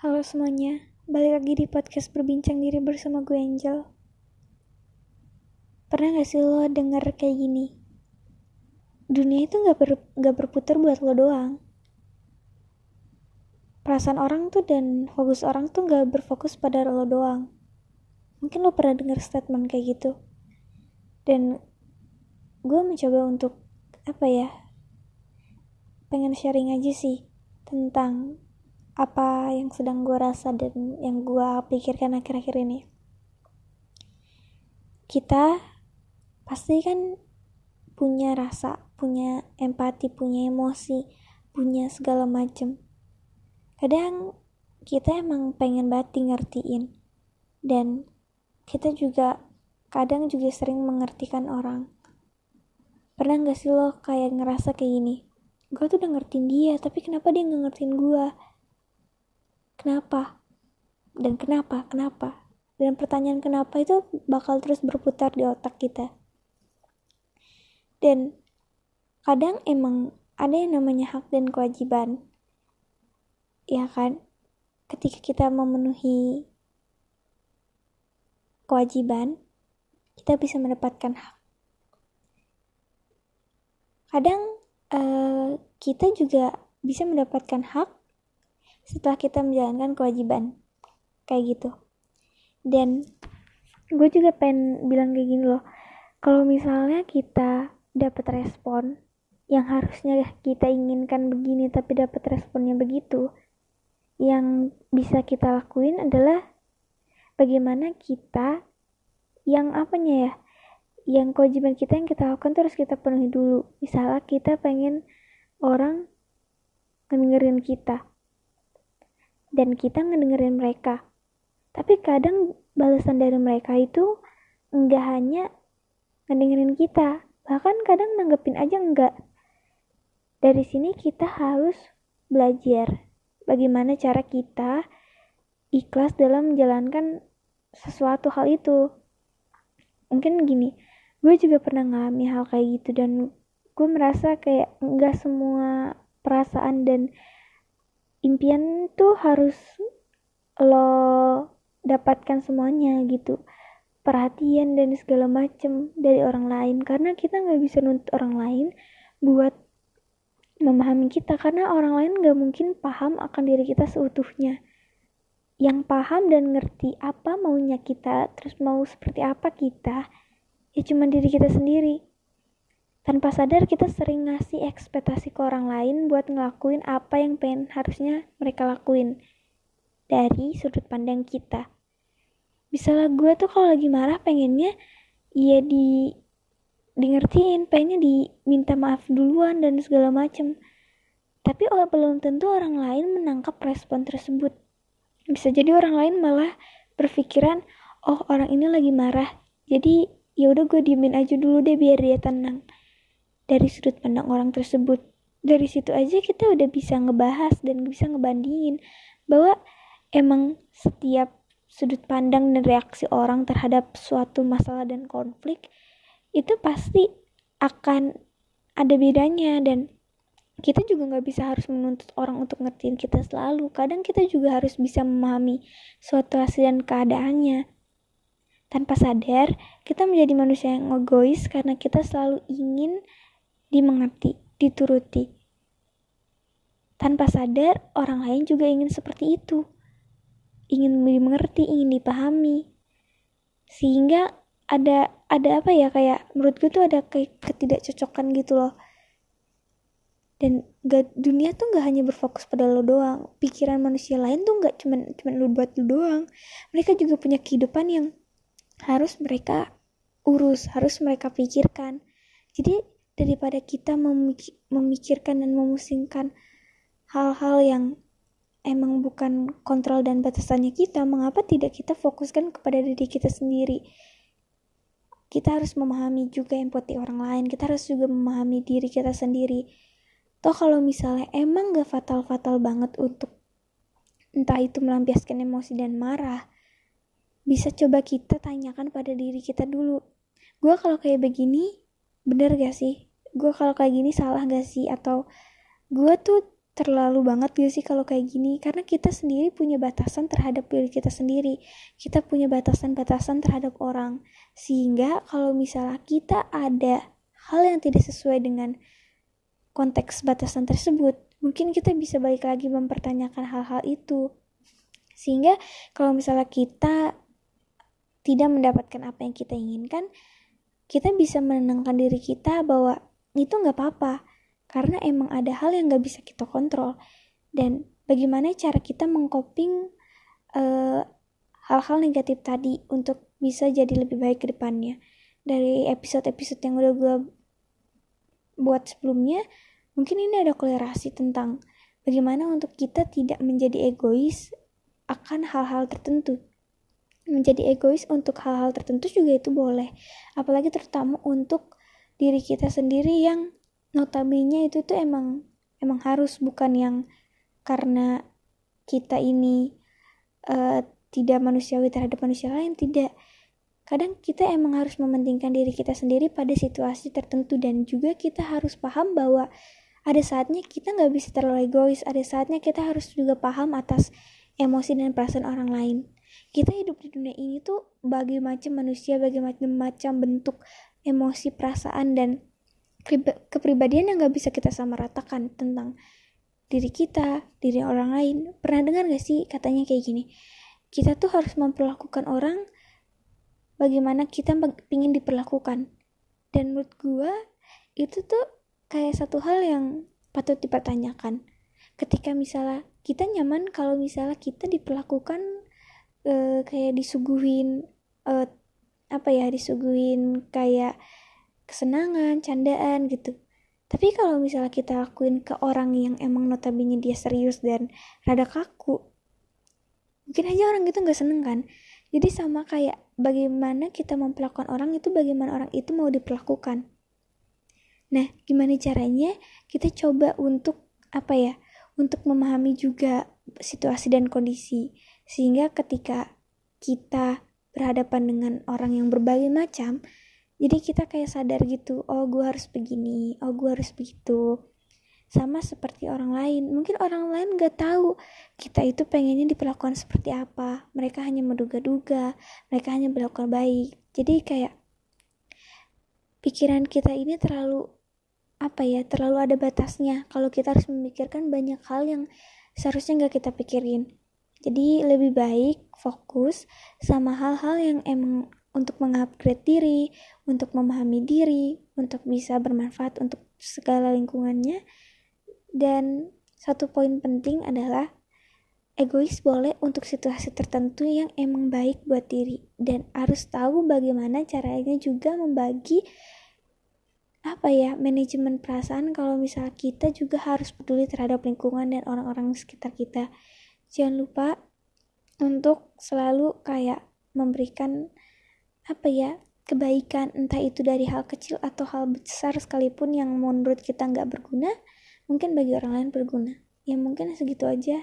Halo semuanya, balik lagi di podcast berbincang diri bersama gue Angel. Pernah gak sih lo denger kayak gini? Dunia itu gak, ber, gak berputar buat lo doang. Perasaan orang tuh dan fokus orang tuh gak berfokus pada lo doang. Mungkin lo pernah denger statement kayak gitu. Dan gue mencoba untuk, apa ya, pengen sharing aja sih tentang apa yang sedang gue rasa dan yang gue pikirkan akhir-akhir ini. Kita pasti kan punya rasa punya empati punya emosi punya segala macem. Kadang kita emang pengen banget ngertiin dan kita juga kadang juga sering mengertikan orang. Pernah gak sih lo kayak ngerasa kayak gini? Gue tuh udah ngertiin dia tapi kenapa dia nggak ngertiin gue kenapa? Dan kenapa? Kenapa? Dan pertanyaan kenapa itu bakal terus berputar di otak kita. Dan kadang emang ada yang namanya hak dan kewajiban. Ya kan? Ketika kita memenuhi kewajiban kita bisa mendapatkan hak. Kadang uh, kita juga bisa mendapatkan hak setelah kita menjalankan kewajiban. Kayak gitu. Dan gue juga pengen bilang kayak gini loh. Kalau misalnya kita dapat respon yang harusnya kita inginkan begini tapi dapat responnya begitu yang bisa kita lakuin adalah bagaimana kita yang apanya ya yang kewajiban kita yang kita lakukan terus kita penuhi dulu. Misalnya kita pengen orang ngedengerin kita dan kita ngedengerin mereka. Tapi kadang balasan dari mereka itu nggak hanya ngedengerin kita, bahkan kadang nanggepin aja enggak. Dari sini kita harus belajar bagaimana cara kita ikhlas dalam menjalankan sesuatu hal itu. Mungkin gini, gue juga pernah ngalami hal kayak gitu dan gue merasa kayak nggak semua perasaan dan impian tuh harus lo dapatkan semuanya gitu. Perhatian dan segala macem dari orang lain. Karena kita nggak bisa nuntut orang lain buat memahami kita. Karena orang lain nggak mungkin paham akan diri kita seutuhnya. Yang paham dan ngerti apa maunya kita terus mau seperti apa kita ya cuma diri kita sendiri tanpa sadar kita sering ngasih ekspektasi ke orang lain buat ngelakuin apa yang pengen harusnya mereka lakuin dari sudut pandang kita. Misalnya gue tuh kalau lagi marah pengennya ya di di ngertiin, pengennya diminta maaf duluan dan segala macem. Tapi oh, belum tentu orang lain menangkap respon tersebut. Bisa jadi orang lain malah berpikiran, oh orang ini lagi marah, jadi ya udah gue diemin aja dulu deh biar dia tenang dari sudut pandang orang tersebut. Dari situ aja kita udah bisa ngebahas dan bisa ngebandingin bahwa emang setiap sudut pandang dan reaksi orang terhadap suatu masalah dan konflik itu pasti akan ada bedanya dan kita juga nggak bisa harus menuntut orang untuk ngertiin kita selalu. Kadang kita juga harus bisa memahami suatu hasil dan keadaannya. Tanpa sadar, kita menjadi manusia yang egois karena kita selalu ingin dimengerti, dituruti. Tanpa sadar, orang lain juga ingin seperti itu. Ingin dimengerti, ingin dipahami. Sehingga ada ada apa ya kayak menurut gue tuh ada kayak ketidakcocokan gitu loh. Dan gak, dunia tuh gak hanya berfokus pada lo doang. Pikiran manusia lain tuh gak cuman cuman lo buat lo doang. Mereka juga punya kehidupan yang harus mereka urus, harus mereka pikirkan. Jadi daripada kita memikirkan dan memusingkan hal-hal yang emang bukan kontrol dan batasannya kita, mengapa tidak kita fokuskan kepada diri kita sendiri? Kita harus memahami juga empati orang lain, kita harus juga memahami diri kita sendiri. Toh kalau misalnya emang gak fatal-fatal banget untuk entah itu melampiaskan emosi dan marah, bisa coba kita tanyakan pada diri kita dulu. Gue kalau kayak begini, bener gak sih? Gue kalau kayak gini salah gak sih? Atau gue tuh terlalu banget gak sih kalau kayak gini? Karena kita sendiri punya batasan terhadap diri kita sendiri. Kita punya batasan-batasan terhadap orang. Sehingga kalau misalnya kita ada hal yang tidak sesuai dengan konteks batasan tersebut mungkin kita bisa balik lagi mempertanyakan hal-hal itu. Sehingga kalau misalnya kita tidak mendapatkan apa yang kita inginkan kita bisa menenangkan diri kita bahwa itu nggak apa-apa karena emang ada hal yang nggak bisa kita kontrol. Dan bagaimana cara kita mengcoping eh, hal-hal negatif tadi untuk bisa jadi lebih baik ke depannya. Dari episode-episode yang udah gue buat sebelumnya mungkin ini ada kolerasi tentang bagaimana untuk kita tidak menjadi egois akan hal-hal tertentu. Menjadi egois untuk hal-hal tertentu juga itu boleh apalagi terutama untuk diri kita sendiri yang notabene itu tuh emang emang harus bukan yang karena kita ini uh, tidak manusiawi terhadap manusia lain tidak. Kadang kita emang harus mementingkan diri kita sendiri pada situasi tertentu dan juga kita harus paham bahwa ada saatnya kita nggak bisa terlalu egois ada saatnya kita harus juga paham atas emosi dan perasaan orang lain. Kita hidup di dunia ini tuh bagi macam manusia bagi macam macam bentuk emosi perasaan dan kepribadian yang gak bisa kita sama ratakan tentang diri kita diri orang lain. Pernah dengar gak sih katanya kayak gini? Kita tuh harus memperlakukan orang bagaimana kita ingin diperlakukan. Dan menurut gue itu tuh kayak satu hal yang patut dipertanyakan. Ketika misalnya kita nyaman kalau misalnya kita diperlakukan uh, kayak disuguhin uh, apa ya disuguhin kayak kesenangan candaan gitu. Tapi kalau misalnya kita lakuin ke orang yang emang notabene dia serius dan rada kaku mungkin aja orang itu nggak seneng kan? Jadi sama kayak bagaimana kita memperlakukan orang itu bagaimana orang itu mau diperlakukan. Nah gimana caranya kita coba untuk apa ya untuk memahami juga situasi dan kondisi. Sehingga ketika kita berhadapan dengan orang yang berbagai macam jadi kita kayak sadar gitu oh gue harus begini oh gue harus begitu. Sama seperti orang lain. Mungkin orang lain gak tahu kita itu pengennya diperlakukan seperti apa. Mereka hanya menduga-duga mereka hanya berlakukan baik. Jadi kayak pikiran kita ini terlalu apa ya terlalu ada batasnya. Kalau kita harus memikirkan banyak hal yang seharusnya gak kita pikirin jadi lebih baik fokus sama hal-hal yang emang untuk mengupgrade diri, untuk memahami diri, untuk bisa bermanfaat untuk segala lingkungannya. Dan satu poin penting adalah egois boleh untuk situasi tertentu yang emang baik buat diri dan harus tahu bagaimana caranya juga membagi apa ya manajemen perasaan kalau misal kita juga harus peduli terhadap lingkungan dan orang-orang sekitar kita jangan lupa untuk selalu kayak memberikan apa ya kebaikan entah itu dari hal kecil atau hal besar sekalipun yang menurut kita nggak berguna mungkin bagi orang lain berguna. Ya mungkin segitu aja